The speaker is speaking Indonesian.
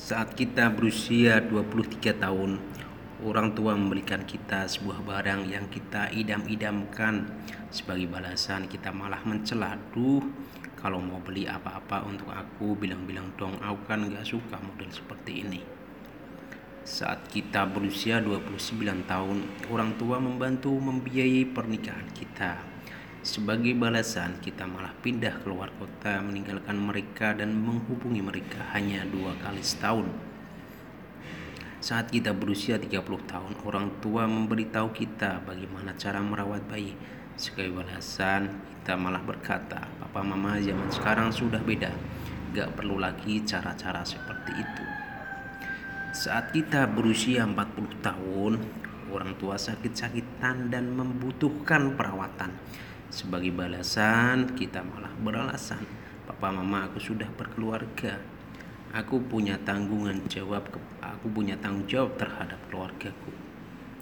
Saat kita berusia 23 tahun, orang tua memberikan kita sebuah barang yang kita idam-idamkan. Sebagai balasan kita malah mencela, duh kalau mau beli apa-apa untuk aku bilang-bilang dong aku kan gak suka model seperti ini. Saat kita berusia 29 tahun, orang tua membantu membiayai pernikahan kita. Sebagai balasan, kita malah pindah keluar kota, meninggalkan mereka dan menghubungi mereka hanya dua kali setahun. Saat kita berusia 30 tahun, orang tua memberitahu kita bagaimana cara merawat bayi. Sebagai balasan, kita malah berkata, Papa Mama zaman sekarang sudah beda. Gak perlu lagi cara-cara seperti itu. Saat kita berusia 40 tahun, orang tua sakit-sakitan dan membutuhkan perawatan. Sebagai balasan, kita malah beralasan, "Papa, Mama, aku sudah berkeluarga. Aku punya tanggungan jawab, aku punya tanggung jawab terhadap keluargaku."